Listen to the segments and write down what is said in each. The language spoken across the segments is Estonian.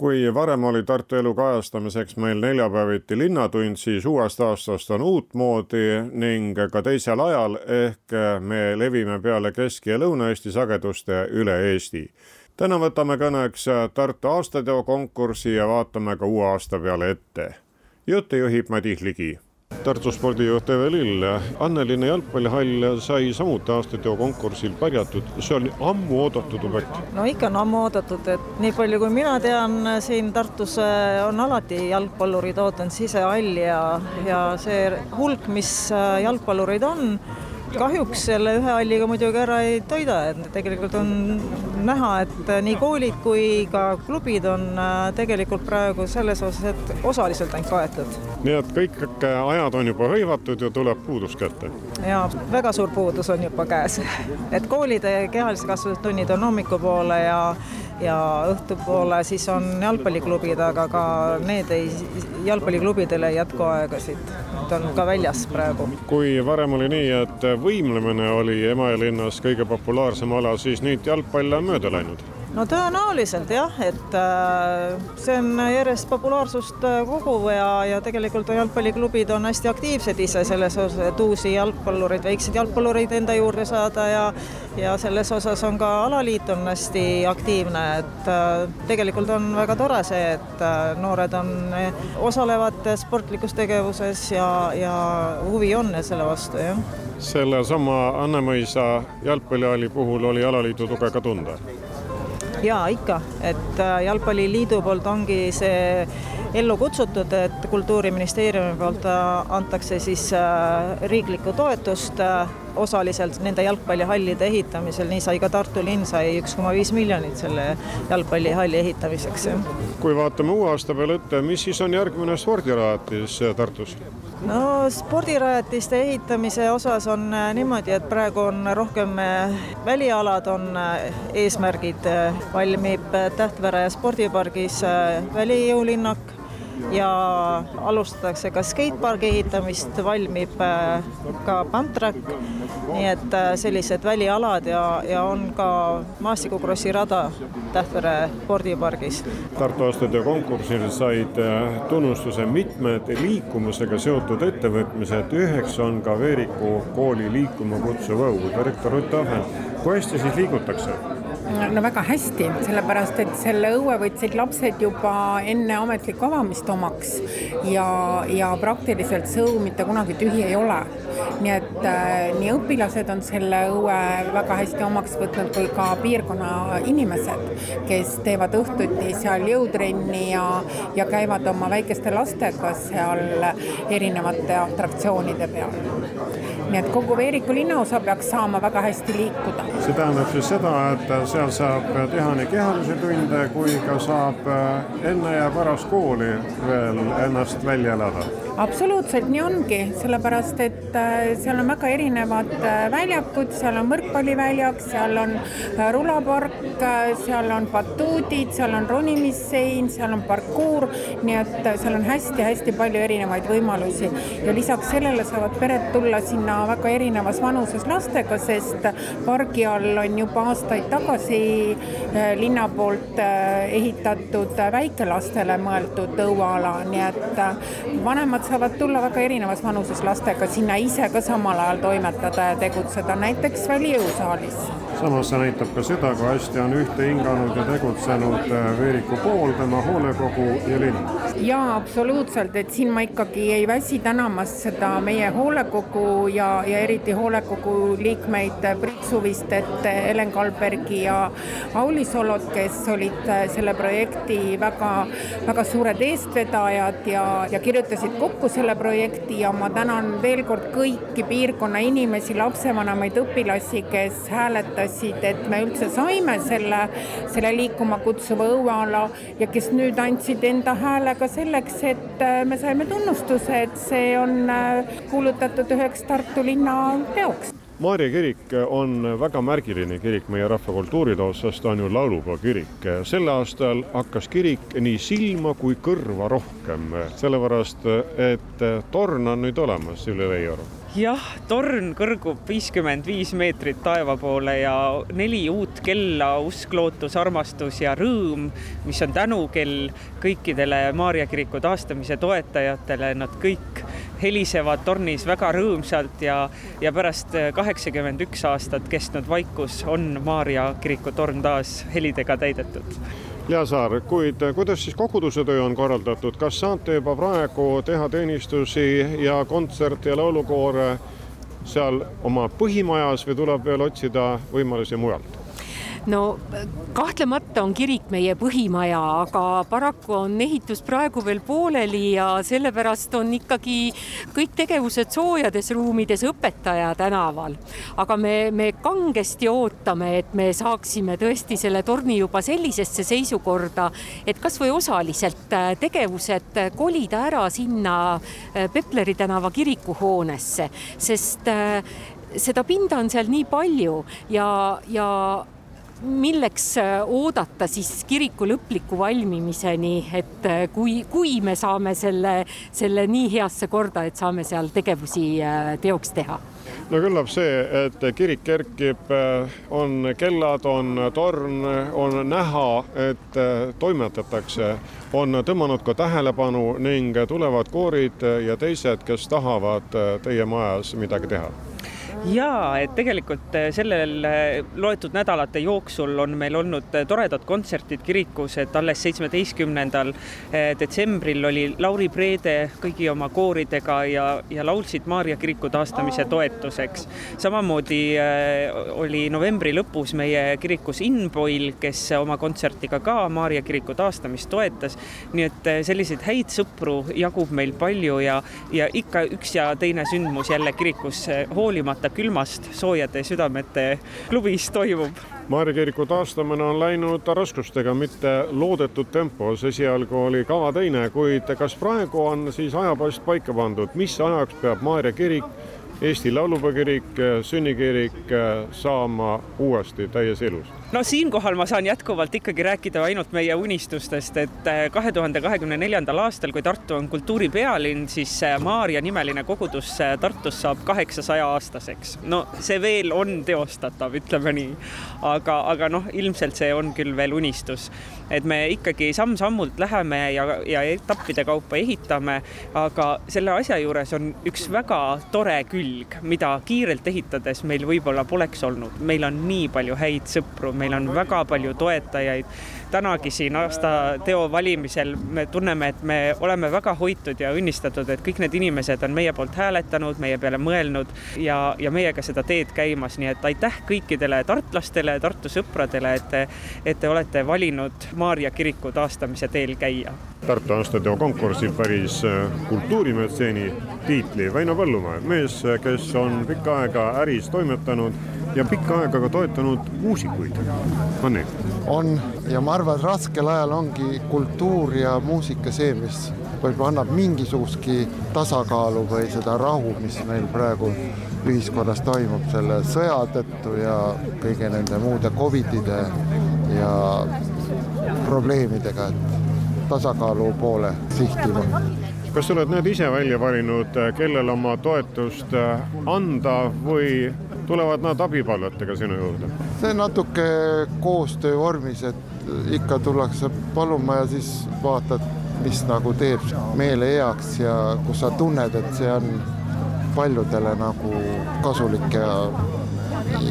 kui varem oli Tartu elu kajastamiseks meil neljapäeviti Linnatund, siis uuest aastast on uutmoodi ning ka teisel ajal ehk me levime peale Kesk- ja Lõuna-Eesti sageduste üle Eesti. täna võtame kõneks Tartu aastateo konkursi ja vaatame ka uue aasta peale ette. jutte juhib Madis Ligi Tartu spordijuht Eve Lill, Annelinna jalgpallihall sai samuti aastateo konkursil pärjatud, see oli ammu oodatud objekt. no ikka on ammu oodatud, et nii palju kui mina tean, siin Tartus äh, on alati jalgpallurid ootanud sisehalli ja, ja see hulk, mis äh, jalgpallureid on kahjuks selle ühe halliga muidugi ära ei toida, et tegelikult on näha, et nii koolid kui ka klubid on äh, tegelikult praegu selles osas, et osaliselt ainult kaetud. nii et kõik ajad on juba hõivatud ja tuleb puudus kätte? jaa, väga suur puudus on juba käes. et koolide kehalise kasvatuse tunnid on hommikupoole ja ja õhtupoole siis on jalgpalliklubid, aga ka need ei, jalgpalliklubidel ei jätku aegasid, et on ka väljas praegu. kui varem oli nii, et võimlemine oli Emajõe linnas kõige populaarsem ala, siis nüüd jalgpall on mööda läinud no tõenäoliselt jah, et äh, see on järjest populaarsust äh, koguv ja, ja tegelikult jalgpalliklubid on hästi aktiivsed ise selles osas, et uusi jalgpallureid, väikseid jalgpallureid enda juurde saada ja ja selles osas on ka alaliit on hästi aktiivne, et äh, tegelikult on väga tore see, et noored on, osalevad sportlikus tegevuses ja, ja huvi on selle vastu, jah. Sellesama Annemõisa jalgpallihalli puhul oli alaliidu tuge ka tunda jaa, ikka, et äh, Jalgpalliliidu poolt ongi see ellu kutsutud, et Kultuuriministeeriumi poolt äh, antakse siis äh, riiklikku toetust osaliselt nende jalgpallihallide ehitamisel, nii sai ka Tartu linn sai üks koma viis miljonit selle jalgpallihalli ehitamiseks. kui vaatame uue aasta peale ette, mis siis on järgmine spordirajatis Tartus? No spordirajatiste ehitamise osas on äh, niimoodi, et praegu on rohkem äh, välialad on äh, eesmärgid, valmib Tähtvere spordipargis välijõulinnak ja alustatakse ka skatepargi ehitamist, valmib äh, ka pump track, nii et äh, sellised välialad ja, ja on ka maastikukrossi rada Tähtvere spordipargis. Tartu aastate konkursil said äh, tunnustuse mitmed liikumisega seotud ettevõtmised, üheks on ka Veeriku kooli liikuma kutsuv õu, direktor Rutt Ahven. kui hästi siis liigutakse? No väga hästi, sellepärast et selle õue võtsid lapsed juba enne ametlikku avamist omaks ja, ja praktiliselt see õu mitte kunagi tühi ei ole. nii et äh, nii õpilased on selle õue väga hästi omaks võtnud kui ka piirkonna inimesed, kes teevad õhtuti seal jõutrenni ja, ja käivad oma väikeste lastega seal erinevate atraktsioonide peal nii et kogu Veeriku linnaosa peaks saama väga hästi liikuda. see tähendab siis seda, et seal saab teha nii kehalisi tunde kui ka saab enne ja pärast kooli veel ennast välja elada absoluutselt nii ongi, sellepärast et äh, seal on väga erinevad äh, väljakud, seal on võrkpalliväljak, seal on äh, rulapark, seal on batuudid, seal on ronimissein, seal on parkuur, nii et seal on hästi-hästi palju erinevaid võimalusi. Ja lisaks sellele saavad pered tulla sinna väga erinevas vanuses lastega, sest pargi all on juba aastaid tagasi linna poolt ehitatud väikelastele mõeldud õueala, nii et vanemad saavad tulla väga erinevas vanuses lastega sinna ise ka samal ajal toimetada ja tegutseda, näiteks välijõusaalis. Samas see näitab ka seda, kui hästi on ühte hinganud ja tegutsenud äh, Veeriku pool, tema hoolekogu ja linn. jaa, absoluutselt, et siin ma ikkagi ei väsi tänamast seda meie hoolekogu ja, ja eriti hoolekogu liikmeid Priit Suvistet, Helen Kalbergi ja Auli Solot, kes olid äh, selle projekti väga, väga suured eestvedajad ja, ja kirjutasid kokku selle projekti ja ma tänan veel kord kõiki piirkonna inimesi, lapsevanemaid, õpilasi, kes hääletasid, et me üldse saime selle, selle liikuma kutsuva õueala ja kes nüüd andsid enda hääle ka selleks, et äh, me saime tunnustuse, et see on äh, kuulutatud üheks Tartu linna teoks Maarja kirik on väga märgiline kirik meie rahvakultuuriloos, sest ta on ju laulupeo kirik. sel aastal hakkas kirik nii silma kui kõrva rohkem, sellepärast et torn on nüüd olemas üle Veioru jah, torn kõrgub viiskümmend viis meetrit taeva poole ja neli uut kella, usk, lootus, armastus ja rõõm, mis on tänukell kõikidele Maarja kiriku taastamise toetajatele, nad kõik helisevad tornis väga rõõmsalt ja, ja pärast kaheksakümmend üks aastat kestnud vaikus on Maarja kiriku torn taas helidega täidetud Lea Saar, kuid kuidas siis koguduse töö on korraldatud, kas saate juba praegu teha teenistusi ja kontserte ja laulukoore seal oma põhimajas või tuleb veel otsida võimalusi mujalt? No kahtlemata on kirik meie põhimaja, aga paraku on ehitus praegu veel pooleli ja sellepärast on ikkagi kõik tegevused soojades ruumides Õpetaja tänaval. aga me, me kangesti ootame, et me saaksime tõesti selle torni juba sellisesse seisukorda, et kasvõi osaliselt äh, tegevused kolida ära sinna äh, Pepleri tänava kirikuhoonesse, sest äh, seda pinda on seal nii palju ja, ja milleks äh, oodata siis kiriku lõpliku valmimiseni, et äh, kui, kui me saame selle, selle nii heasse korda, et saame seal tegevusi äh, teoks teha? no küllap see, et kirik kerkib, on kellad, on torn, on näha, et toimetatakse, on tõmmanud ka tähelepanu ning tulevad koorid ja teised, kes tahavad teie majas midagi teha jaa, et tegelikult eh, sellel eh, loetud nädalate jooksul on meil olnud eh, toredad kontserdid kirikus, et alles seitsmeteistkümnendal detsembril oli Lauri Preede kõigi oma kooridega ja, ja laulsid Maarja kiriku taastamise toetuseks. samamoodi oli novembri lõpus meie kirikus Inboil, kes oma kontsertiga ka Maarja kiriku taastamist toetas. nii et selliseid häid sõpru jagub meil palju ja, ja ikka üks ja teine sündmus jälle kirikus hoolimata külmast soojade südamete klubis toimub. Maarja kiriku taastamine on läinud raskustega, mitte loodetud tempos, esialgu oli kava teine, kuid kas praegu on siis ajapost paika pandud, mis ajaks peab Maarja kirik Eesti Laulupeo kirik, sünnikirik saama uuesti täies elus? No siinkohal ma saan jätkuvalt ikkagi rääkida ainult meie unistustest, et äh, kahe tuhande kahekümne neljandal aastal, kui Tartu on kultuuripealinn, siis äh, Maarja nimeline kogudus äh, Tartus saab kaheksasaja aastaseks. no see veel on teostatav, ütleme nii. aga, aga noh, ilmselt see on küll veel unistus, et me ikkagi samm-sammult läheme ja, ja etappide kaupa ehitame, aga selle asja juures on üks väga tore külg, mida kiirelt ehitades meil võib-olla poleks olnud. meil on nii palju häid sõpru meil on väga palju toetajaid. tänagi siin aastateo valimisel me tunneme, et me oleme väga hoitud ja õnnistatud, et kõik need inimesed on meie poolt hääletanud, meie peale mõelnud ja, ja meiega seda teed käimas, nii et aitäh kõikidele tartlastele, Tartu sõpradele, et te, et te olete valinud Maarja kiriku taastamise teel käia. Tartu aastateo konkursil päris äh, kultuurimetseeni tiitli Väino Põllumäe, mees, kes on pikka aega äris toimetanud ja pikka aega ka toetanud muusikuid. on nii? on ja ma arvan, et raskel ajal ongi kultuur ja muusika see, mis võib-olla annab mingisugustki tasakaalu või seda rahu, mis meil praegu ühiskonnas toimub selle sõja tõttu ja kõige nende muude Covidide ja probleemidega, et tasakaalu poole sihtima kas sa oled need ise välja valinud, kellele oma toetust anda või tulevad nad abipalvetega sinu juurde? see natuke koostöö vormis, et ikka tullakse paluma ja siis vaatad, mis nagu teeb meele heaks ja kus sa tunned, et see on paljudele nagu kasulik ja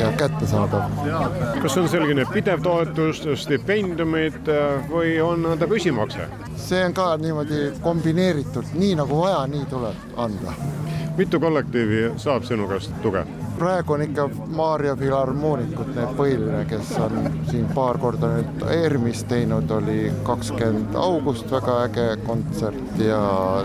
ja kättesaadav. kas on selline pidev toetus, stipendiumid või on ta püsimakse? see on ka niimoodi kombineeritud, nii nagu vaja, nii tuleb anda. mitu kollektiivi saab sinu käest tuge? praegu on ikka Maarja Filharmoonikud need põhiline, kes on siin paar korda nüüd ERM-is teinud, oli kakskümmend august väga äge kontsert ja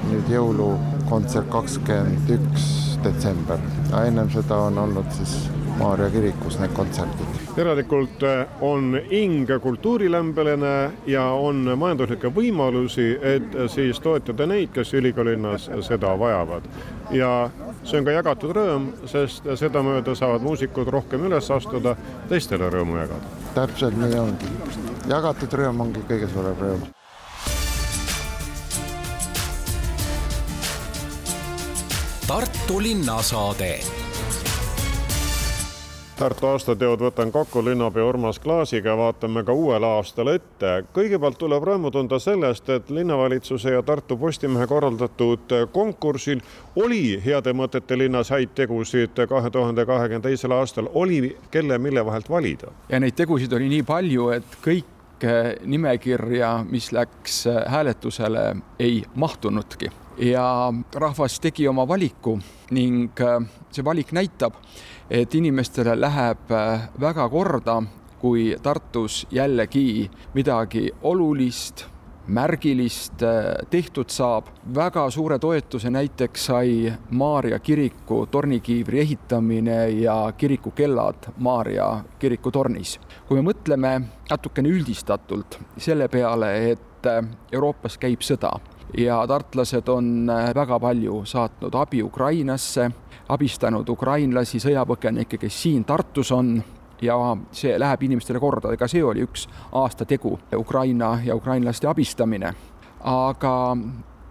nüüd jõulukontsert kakskümmend üks detsember. ennem seda on olnud siis Maarja kirikus need kontserdid. järelikult on hing kultuurilämbeline ja on majanduslikke võimalusi, et siis toetada neid, kes ülikoolilinnas seda vajavad. ja see on ka jagatud rõõm, sest sedamööda saavad muusikud rohkem üles astuda, teistele rõõmu jagada. täpselt nii ongi, jagatud rõõm ongi kõige suurem rõõm Tartu linnasaade Tartu aastateod võtan kokku linnapea Urmas Klaasiga, vaatame ka uuele aastale ette. kõigepealt tuleb rõõmu tunda sellest, et linnavalitsuse ja Tartu Postimehe korraldatud konkursil oli heade mõtete linnas häid tegusid kahe tuhande kahekümne teisel aastal, oli kelle, mille vahelt valida. ja neid tegusid oli nii palju, et kõik nimekirja, mis läks hääletusele, ei mahtunudki ja rahvas tegi oma valiku ning äh, see valik näitab, et inimestele läheb äh, väga korda, kui Tartus jällegi midagi olulist, märgilist äh, tehtud saab. väga suure toetuse näiteks sai Maarja kiriku tornikiivri ehitamine ja kirikukellad Maarja kiriku tornis. kui me mõtleme natukene üldistatult selle peale, et Euroopas käib sõda ja tartlased on äh, väga palju saatnud abi Ukrainasse, abistanud ukrainlasi, sõjapõgenikke, kes siin Tartus on. Ja see läheb inimestele korda, ega see oli üks aasta tegu, Ukraina ja ukrainlaste abistamine. aga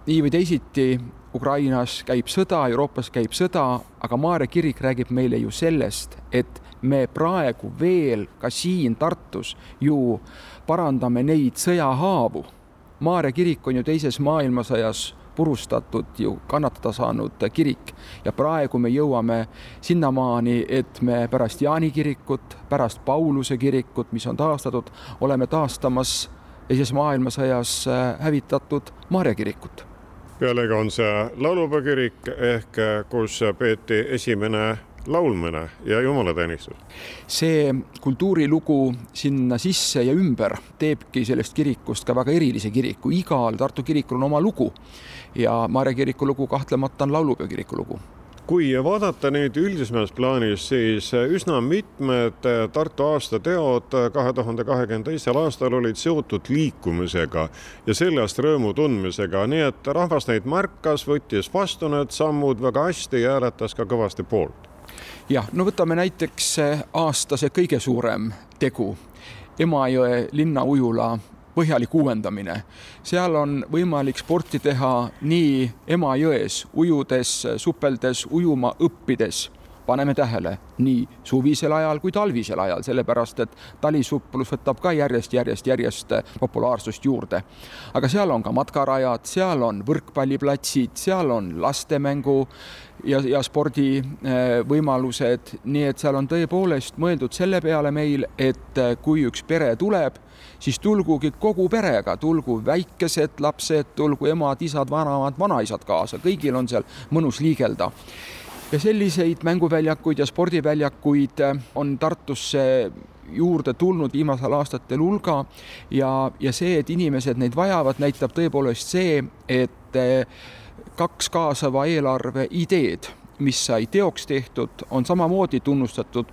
nii või teisiti Ukrainas käib sõda, Euroopas käib sõda, aga Maarja kirik räägib meile ju sellest, et me praegu veel ka siin Tartus ju parandame neid sõjahaavu. Maarja kirik on ju teises maailmasõjas purustatud ju kannatada saanud kirik ja praegu me jõuame sinnamaani, et me pärast Jaani kirikut, pärast Pauluse kirikut, mis on taastatud, oleme taastamas teises maailmasõjas äh, hävitatud Maarja kirikut. pealegi on see laulupeo kirik ehk kus peeti esimene laulmine ja jumalateenistus. see kultuurilugu sinna sisse ja ümber teebki sellest kirikust ka väga erilise kiriku, igal Tartu kirikul on oma lugu ja Maarja kiriku lugu kahtlemata on laulupeo kiriku lugu. Kui vaadata nüüd üldisemas plaanis, siis üsna mitmed Tartu aastateod kahe tuhande kahekümne teisel aastal olid seotud liikumisega ja sellest rõõmu tundmisega, nii et rahvas neid märkas, võttis vastu need sammud väga hästi ja hääletas ka kõvasti poolt. Jah, no võtame näiteks aasta see kõige suurem tegu, Emajõe linnaujula põhjalik uuendamine. seal on võimalik sporti teha nii Emajões ujudes, supeldes, ujuma õppides paneme tähele nii suvisel ajal kui talvisel ajal, sellepärast et talisuplus võtab ka järjest, järjest, järjest populaarsust juurde. aga seal on ka matkarajad, seal on võrkpalliplatsid, seal on lastemängu ja, ja spordivõimalused, äh, nii et seal on tõepoolest mõeldud selle peale meil, et äh, kui üks pere tuleb, siis tulgugi kogu perega, tulgu väikesed lapsed, tulgu emad, isad, vanemad, vanaisad kaasa, kõigil on seal mõnus liigelda ja selliseid mänguväljakuid ja spordiväljakuid äh, on Tartusse juurde tulnud viimasel aastatel hulga. Ja, ja see, et inimesed neid vajavad, näitab tõepoolest see, et äh, kaks kaasava eelarve ideed, mis sai teoks tehtud, on samamoodi tunnustatud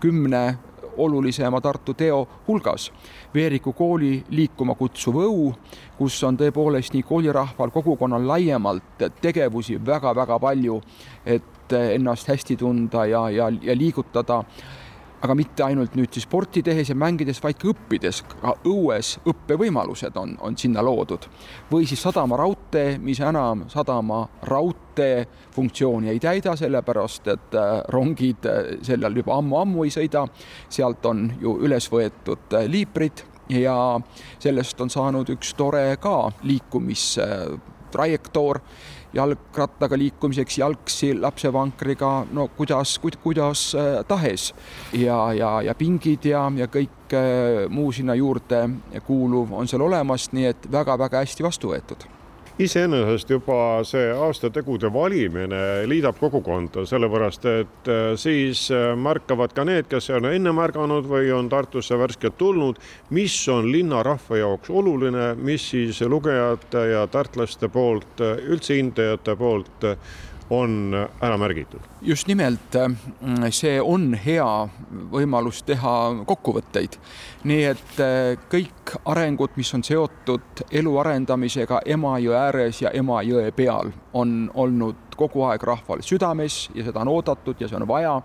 kümne olulisema Tartu teo hulgas. Veeriku kooli liikuma kutsuv õu, kus on tõepoolest nii koolirahval, kogukonnal laiemalt tegevusi väga-väga palju, et ennast hästi tunda ja, ja, ja liigutada aga mitte ainult nüüd siis sporti tehes ja mängides, vaid ka õppides, ka õues õppevõimalused on, on sinna loodud. või siis sadama raudtee, mis enam sadama raudtee funktsiooni ei täida, sellepärast et äh, rongid äh, sellel juba ammu-ammu ei sõida. sealt on ju üles võetud äh, liiprid ja sellest on saanud üks tore ka liikumistrajektoor jalgrattaga liikumiseks, jalgsi, lapsevankriga, no kuidas, kuidas äh, tahes. ja, ja, ja pingid ja, ja kõik äh, muu sinna juurde kuuluv on seal olemas, nii et väga-väga hästi vastu võetud iseenesest juba see aastategude valimine liidab kogukonda, sellepärast et äh, siis äh, märkavad ka need, kes on enne märganud või on Tartusse värskelt tulnud, mis on linnarahva jaoks oluline, mis siis lugejate ja tartlaste poolt, üldse hindajate poolt on ära märgitud? just nimelt, see on hea võimalus teha kokkuvõtteid. nii et kõik arengud, mis on seotud elu arendamisega Emajõe ääres ja Emajõe peal, on olnud kogu aeg rahval südames ja seda on oodatud ja see on vaja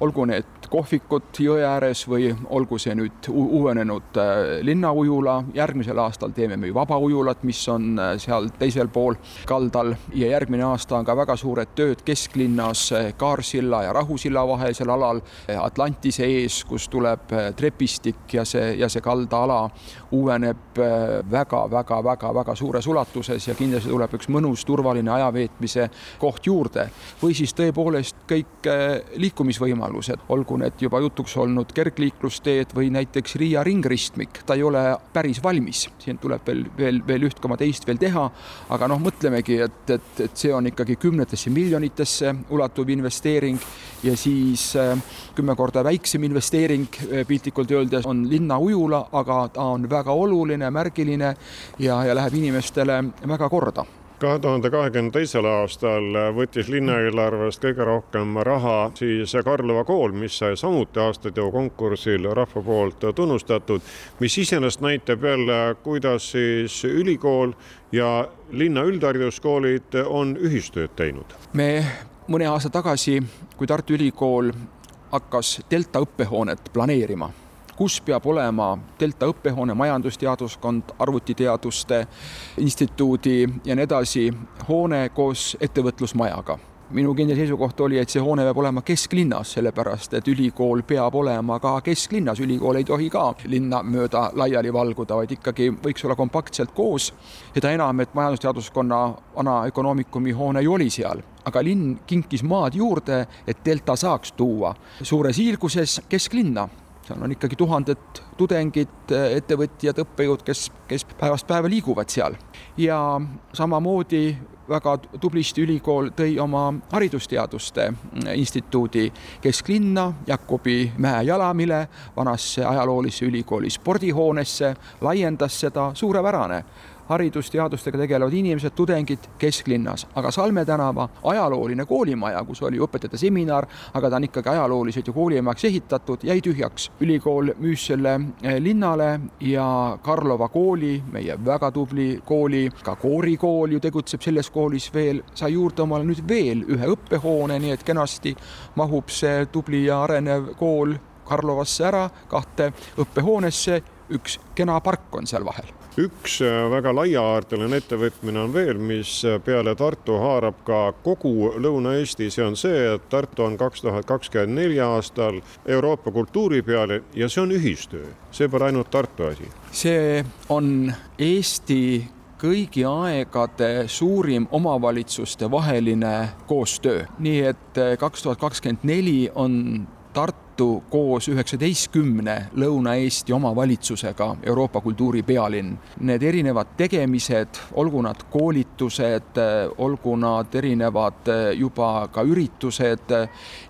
olgu need kohvikud jõe ääres või olgu see nüüd uuenenud äh, linnaujula, järgmisel aastal teeme me ju vabaujulat, mis on äh, seal teisel pool kaldal. Ja järgmine aasta on ka väga suured tööd kesklinnas äh, Kaarsilla ja Rahusilla vahelisel alal Atlantise ees, kus tuleb trepistik ja see, ja see kaldaala uueneb väga-väga-väga-väga suures ulatuses ja kindlasti tuleb üks mõnus turvaline ajaveetmise koht juurde. Või siis tõepoolest kõik liikumisvõimalused võimalused, olgu need juba jutuks olnud kergliiklusteed või näiteks Riia ringristmik, ta ei ole päris valmis, siin tuleb veel, veel, veel üht koma teist veel teha, aga noh, mõtlemegi, et, et, et see on ikkagi kümnetesse miljonitesse ulatuv investeering. Ja siis äh, kümme korda väiksem investeering äh, piltlikult öeldes on linnaujula, aga ta on väga oluline, märgiline ja, ja läheb inimestele väga korda kahe tuhande kahekümne teisel aastal võttis linnaeelarvest kõige rohkem raha siis Karlova kool, mis sai samuti aastateo konkursil rahva poolt tunnustatud, mis iseenesest näitab jälle, kuidas siis ülikool ja linna üldhariduskoolid on ühistööd teinud. me mõne aasta tagasi, kui Tartu Ülikool hakkas delta õppehoonet planeerima kus peab olema delta õppehoone, majandusteaduskond, arvutiteaduste instituudi ja nii edasi hoone koos ettevõtlusmajaga. Minu kindel seisukoht oli, et see hoone peab olema kesklinnas, sellepärast et ülikool peab olema ka kesklinnas, ülikool ei tohi ka linna mööda laiali valguda, vaid ikkagi võiks olla kompaktselt koos. seda enam, et majandusteaduskonna vana ökonoomikumi hoone ju oli seal, aga linn kinkis maad juurde, et delta saaks tuua suures hiilguses kesklinna seal on ikkagi tuhanded tudengid, ettevõtjad, õppejõud, kes, kes päevast päeva liiguvad seal. ja samamoodi väga tublisti ülikool tõi oma haridusteaduste instituudi kesklinna, Jakobi mäe jalamile, vanasse ajaloolisse ülikooli spordihoonesse, laiendas seda, suurepärane haridusteadustega tegelevad inimesed, tudengid kesklinnas, aga Salme tänava ajalooline koolimaja, kus oli õpetajate seminar, aga ta on ikkagi ajalooliselt ju koolimajaks ehitatud, jäi tühjaks. ülikool müüs selle eh, linnale ja Karlova kooli, meie väga tubli kooli, ka koorikool ju tegutseb selles koolis veel, sai juurde omale nüüd veel ühe õppehoone, nii et kenasti mahub see tubli ja arenev kool Karlovasse ära, kahte õppehoonesse, üks kena park on seal vahel üks äh, väga laiahaardeline ettevõtmine on veel, mis äh, peale Tartu haarab ka kogu Lõuna-Eesti, see on see, et Tartu on kaks tuhat kakskümmend neli aastal Euroopa kultuuripealinn ja see on ühistöö, see pole ainult Tartu asi. see on Eesti kõigi aegade suurim omavalitsuste vaheline koostöö, nii et äh, kaks tuhat kakskümmend neli on Tartu Tartu koos üheksateistkümne Lõuna-Eesti omavalitsusega Euroopa kultuuripealinn. Need erinevad tegemised, olgu nad koolitused, olgu nad erinevad juba ka üritused,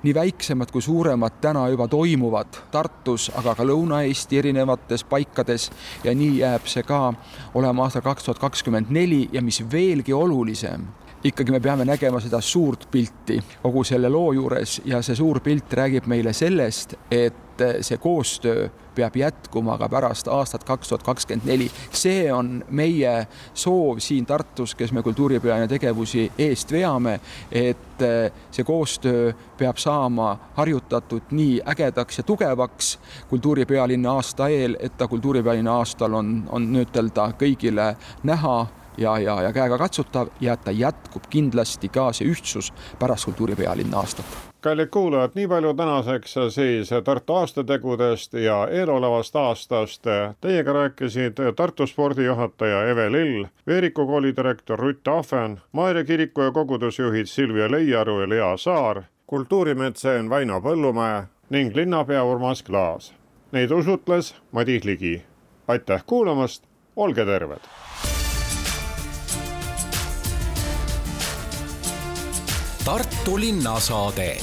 nii väiksemad kui suuremad täna juba toimuvad Tartus, aga ka Lõuna-Eesti erinevates paikades ja nii jääb see ka olema aastal kaks tuhat kakskümmend neli ja mis veelgi olulisem, ikkagi me peame nägema seda suurt pilti kogu selle loo juures ja see suur pilt räägib meile sellest, et see koostöö peab jätkuma ka pärast aastat kaks tuhat kakskümmend neli. see on meie soov siin Tartus, kes me kultuuripealine tegevusi eest veame, et see koostöö peab saama harjutatud nii ägedaks ja tugevaks kultuuripealinna aasta eel, et ta kultuuripealinna aastal on, on nii-ütelda kõigile näha ja, ja, ja käegakatsutav ja ta jätkub kindlasti ka see ühtsus pärast kultuuripealinna aastat kallid kuulajad, nii palju tänaseks siis Tartu aastategudest ja eelolevast aastast. Teiega rääkisid Tartu spordijuhataja Eve Lill, Veeriku kooli direktor Rutt Ahven, Maarja kiriku ja kogudusjuhid Silvia Leiaru ja Lea Saar, kultuurimetseen Väino Põllumäe ning linnapea Urmas Klaas. Neid usutles Madis Ligi. aitäh kuulamast, olge terved! Tartu linnasaade